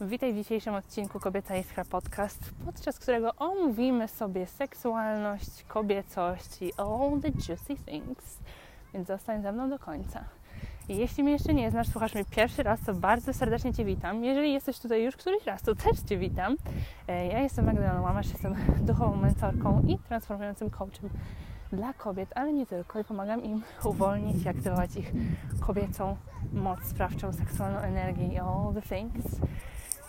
Witaj w dzisiejszym odcinku Kobieca Iskra Podcast, podczas którego omówimy sobie seksualność, kobiecość i all the juicy things. Więc zostań ze mną do końca. Jeśli mnie jeszcze nie znasz, słuchasz mnie pierwszy raz, to bardzo serdecznie Cię witam. Jeżeli jesteś tutaj już któryś raz, to też Cię witam. E, ja jestem Magdalena Łamasz, jestem duchową mentorką i transformującym coachem dla kobiet, ale nie tylko. I pomagam im uwolnić i aktywować ich kobiecą moc sprawczą, seksualną energię i all the things.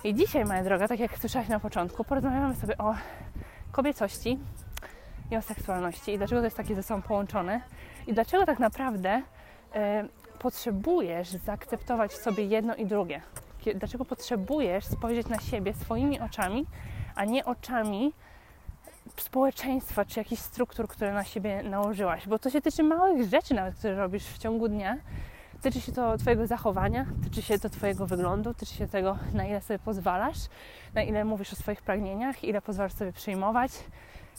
I dzisiaj, moja droga, tak jak słyszałaś na początku, porozmawiamy sobie o kobiecości i o seksualności i dlaczego to jest takie ze sobą połączone i dlaczego tak naprawdę e, potrzebujesz zaakceptować sobie jedno i drugie. Dlaczego potrzebujesz spojrzeć na siebie swoimi oczami, a nie oczami społeczeństwa czy jakichś struktur, które na siebie nałożyłaś. Bo to się tyczy małych rzeczy nawet, które robisz w ciągu dnia. Tyczy się to Twojego zachowania, tyczy się to Twojego wyglądu, tyczy się tego, na ile sobie pozwalasz, na ile mówisz o swoich pragnieniach, ile pozwalasz sobie przyjmować,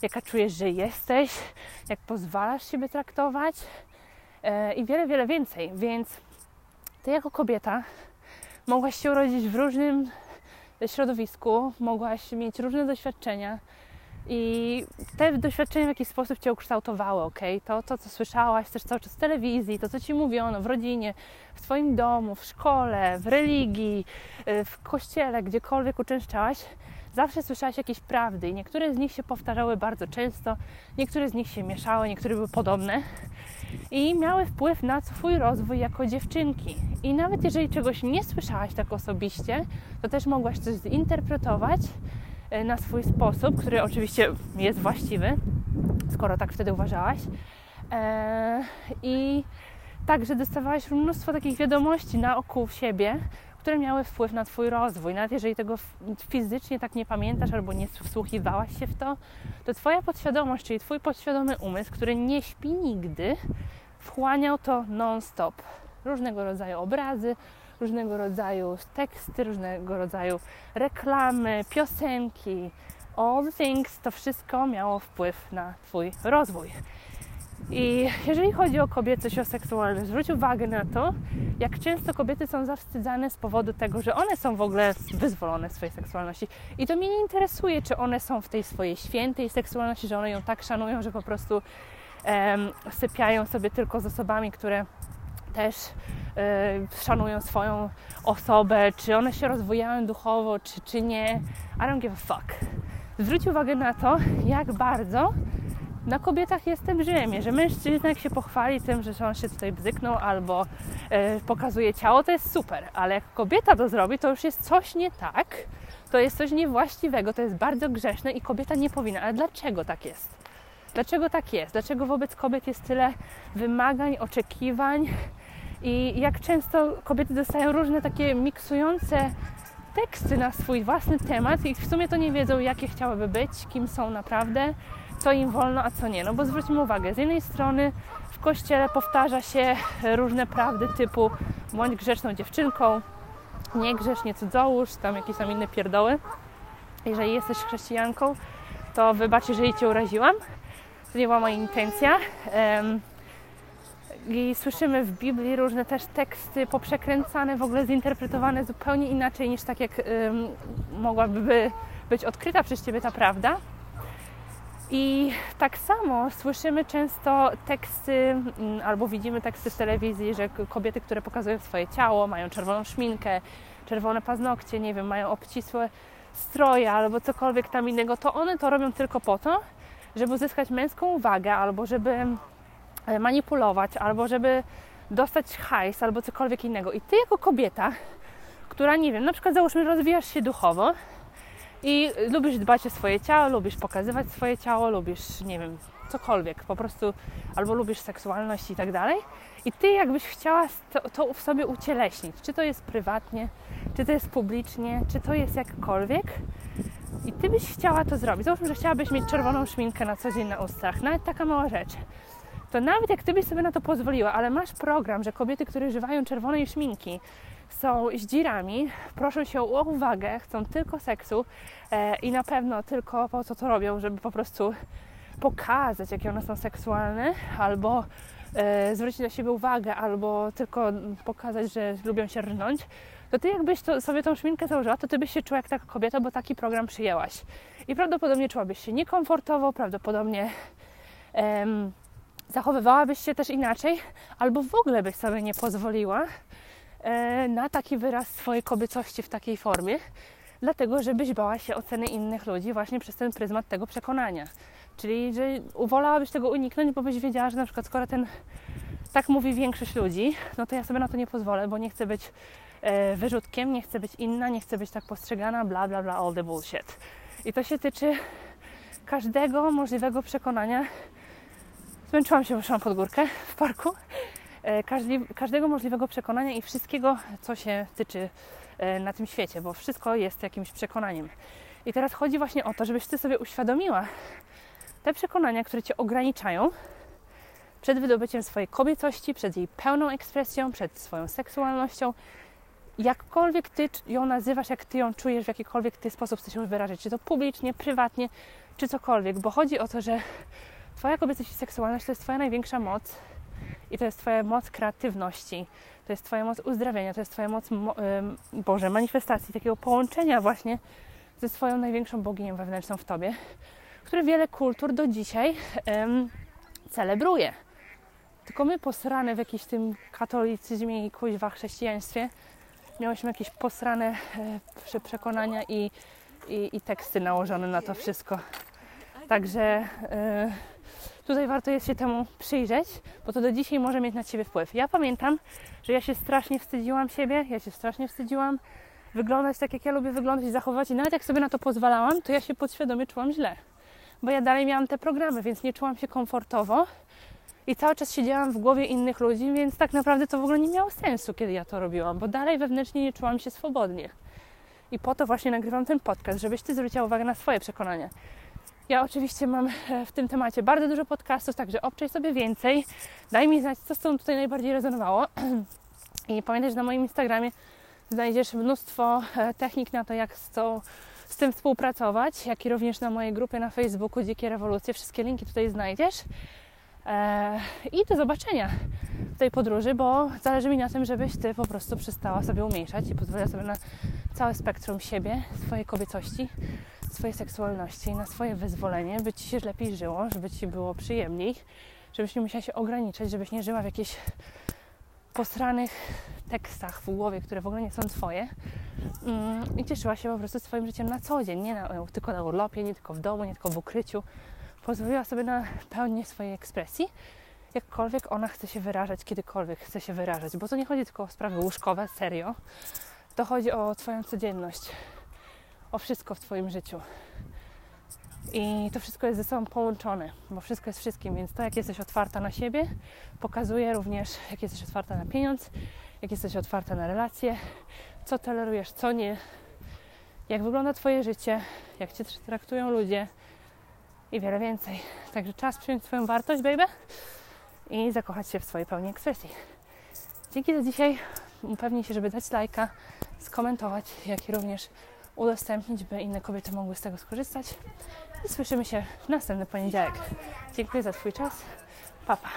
jaka czujesz, że jesteś, jak pozwalasz siebie traktować e, i wiele, wiele więcej. Więc Ty jako kobieta mogłaś się urodzić w różnym środowisku, mogłaś mieć różne doświadczenia, i te doświadczenia w jakiś sposób Cię ukształtowały, ok? To, to, co słyszałaś też cały czas w telewizji, to, co Ci mówiono w rodzinie, w Twoim domu, w szkole, w religii, y, w kościele, gdziekolwiek uczęszczałaś, zawsze słyszałaś jakieś prawdy i niektóre z nich się powtarzały bardzo często, niektóre z nich się mieszały, niektóre były podobne i miały wpływ na Twój rozwój jako dziewczynki. I nawet jeżeli czegoś nie słyszałaś tak osobiście, to też mogłaś coś zinterpretować na swój sposób, który oczywiście jest właściwy, skoro tak wtedy uważałaś. E, I także dostawałaś mnóstwo takich wiadomości na oku siebie, które miały wpływ na Twój rozwój. Nawet jeżeli tego fizycznie tak nie pamiętasz albo nie wsłuchiwałaś się w to, to Twoja podświadomość, czyli Twój podświadomy umysł, który nie śpi nigdy, wchłaniał to non-stop. Różnego rodzaju obrazy, różnego rodzaju teksty, różnego rodzaju reklamy, piosenki, all things, to wszystko miało wpływ na Twój rozwój. I jeżeli chodzi o kobiecość, o seksualność, zwróć uwagę na to, jak często kobiety są zawstydzane z powodu tego, że one są w ogóle wyzwolone swojej seksualności. I to mnie nie interesuje, czy one są w tej swojej świętej seksualności, że one ją tak szanują, że po prostu sypiają sobie tylko z osobami, które też y, szanują swoją osobę, czy one się rozwijają duchowo, czy, czy nie. I don't give a fuck. Zwróć uwagę na to, jak bardzo na kobietach jest ten brzemię, że mężczyzna jak się pochwali tym, że on się tutaj bzyknął albo y, pokazuje ciało, to jest super, ale jak kobieta to zrobi, to już jest coś nie tak, to jest coś niewłaściwego, to jest bardzo grzeszne i kobieta nie powinna. Ale dlaczego tak jest? Dlaczego tak jest? Dlaczego wobec kobiet jest tyle wymagań, oczekiwań, i jak często kobiety dostają różne takie miksujące teksty na swój własny temat i w sumie to nie wiedzą, jakie chciałyby być, kim są naprawdę, co im wolno, a co nie. No bo zwróćmy uwagę, z jednej strony w kościele powtarza się różne prawdy typu bądź grzeczną dziewczynką, nie grzesznie cudzołóż, tam jakieś tam inne pierdoły. Jeżeli jesteś chrześcijanką, to wybacz, jeżeli Cię uraziłam. To nie była moja intencja. Um, i słyszymy w Biblii różne też teksty poprzekręcane, w ogóle zinterpretowane zupełnie inaczej niż tak jak ym, mogłaby być odkryta przez Ciebie ta prawda. I tak samo słyszymy często teksty, albo widzimy teksty w telewizji, że kobiety, które pokazują swoje ciało, mają czerwoną szminkę, czerwone paznokcie, nie wiem, mają obcisłe stroje albo cokolwiek tam innego, to one to robią tylko po to, żeby uzyskać męską uwagę albo żeby manipulować, albo żeby dostać hajs, albo cokolwiek innego. I ty jako kobieta, która, nie wiem, na przykład załóżmy, rozwijasz się duchowo i lubisz dbać o swoje ciało, lubisz pokazywać swoje ciało, lubisz, nie wiem, cokolwiek, po prostu, albo lubisz seksualność i tak dalej. I ty jakbyś chciała to, to w sobie ucieleśnić, czy to jest prywatnie, czy to jest publicznie, czy to jest jakkolwiek, i ty byś chciała to zrobić. Załóżmy, że chciałabyś mieć czerwoną szminkę na co dzień na ustach, nawet taka mała rzecz to nawet jak ty byś sobie na to pozwoliła, ale masz program, że kobiety, które używają czerwonej szminki, są zdzirami, proszą się o uwagę, chcą tylko seksu e, i na pewno tylko po co to robią, żeby po prostu pokazać, jakie one są seksualne, albo e, zwrócić na siebie uwagę, albo tylko pokazać, że lubią się rżnąć, to ty jakbyś to, sobie tą szminkę założyła, to ty byś się czuła jak taka kobieta, bo taki program przyjęłaś. I prawdopodobnie czułabyś się niekomfortowo, prawdopodobnie em, zachowywałabyś się też inaczej, albo w ogóle byś sobie nie pozwoliła e, na taki wyraz swojej kobiecości w takiej formie, dlatego żebyś bała się oceny innych ludzi właśnie przez ten pryzmat tego przekonania. Czyli, że wolałabyś tego uniknąć, bo byś wiedziała, że na przykład skoro ten tak mówi większość ludzi, no to ja sobie na to nie pozwolę, bo nie chcę być e, wyrzutkiem, nie chcę być inna, nie chcę być tak postrzegana, bla bla bla, all the bullshit. I to się tyczy każdego możliwego przekonania. Zmęczyłam się, wyszłam pod górkę w parku. E, każdy, każdego możliwego przekonania i wszystkiego, co się tyczy e, na tym świecie, bo wszystko jest jakimś przekonaniem. I teraz chodzi właśnie o to, żebyś ty sobie uświadomiła te przekonania, które cię ograniczają przed wydobyciem swojej kobiecości, przed jej pełną ekspresją, przed swoją seksualnością. Jakkolwiek ty ją nazywasz, jak ty ją czujesz, w jakikolwiek ty sposób chcesz ją wyrażać, czy to publicznie, prywatnie, czy cokolwiek, bo chodzi o to, że Twoja kobiecość i seksualność to jest Twoja największa moc i to jest Twoja moc kreatywności, to jest Twoja moc uzdrawiania, to jest Twoja moc, Boże, manifestacji, takiego połączenia właśnie ze swoją największą boginią wewnętrzną w Tobie, które wiele kultur do dzisiaj um, celebruje. Tylko my posrane w jakimś tym katolicyzmie i kuźwa chrześcijaństwie miałyśmy jakieś posrane e, przekonania i, i, i, teksty nałożone na to wszystko. Także e, tutaj warto jest się temu przyjrzeć, bo to do dzisiaj może mieć na Ciebie wpływ. Ja pamiętam, że ja się strasznie wstydziłam siebie, ja się strasznie wstydziłam wyglądać tak, jak ja lubię wyglądać i zachować i nawet jak sobie na to pozwalałam, to ja się podświadomie czułam źle. Bo ja dalej miałam te programy, więc nie czułam się komfortowo i cały czas siedziałam w głowie innych ludzi, więc tak naprawdę to w ogóle nie miało sensu, kiedy ja to robiłam, bo dalej wewnętrznie nie czułam się swobodnie. I po to właśnie nagrywam ten podcast, żebyś Ty zwróciła uwagę na swoje przekonania. Ja oczywiście mam e, w tym temacie bardzo dużo podcastów, także obczaj sobie więcej. Daj mi znać, co z tą tutaj najbardziej rezonowało. I pamiętaj, że na moim Instagramie znajdziesz mnóstwo e, technik na to, jak z, z tym współpracować, jak i również na mojej grupie na Facebooku Dzikie Rewolucje. Wszystkie linki tutaj znajdziesz. E, I do zobaczenia w tej podróży, bo zależy mi na tym, żebyś Ty po prostu przestała sobie umniejszać i pozwoliła sobie na całe spektrum siebie, swojej kobiecości, swojej seksualności, na swoje wyzwolenie, by Ci się lepiej żyło, żeby Ci było przyjemniej, żebyś nie musiała się ograniczać, żebyś nie żyła w jakichś posranych tekstach w głowie, które w ogóle nie są Twoje. Mm, i cieszyła się po prostu swoim życiem na co dzień, nie na, tylko na urlopie, nie tylko w domu, nie tylko w ukryciu, pozwoliła sobie na pełnię swojej ekspresji, jakkolwiek ona chce się wyrażać, kiedykolwiek chce się wyrażać, bo to nie chodzi tylko o sprawy łóżkowe, serio. To chodzi o Twoją codzienność, o wszystko w Twoim życiu. I to wszystko jest ze sobą połączone, bo wszystko jest wszystkim, więc to, jak jesteś otwarta na siebie, pokazuje również, jak jesteś otwarta na pieniądz, jak jesteś otwarta na relacje, co tolerujesz, co nie, jak wygląda Twoje życie, jak Cię traktują ludzie, i wiele więcej. Także czas przyjąć swoją wartość, baby, i zakochać się w swojej pełni ekspresji. Dzięki za dzisiaj. Upewnij się, żeby dać lajka, skomentować, jak i również udostępnić, by inne kobiety mogły z tego skorzystać. I słyszymy się w następny poniedziałek. Dziękuję za Twój czas. Papa.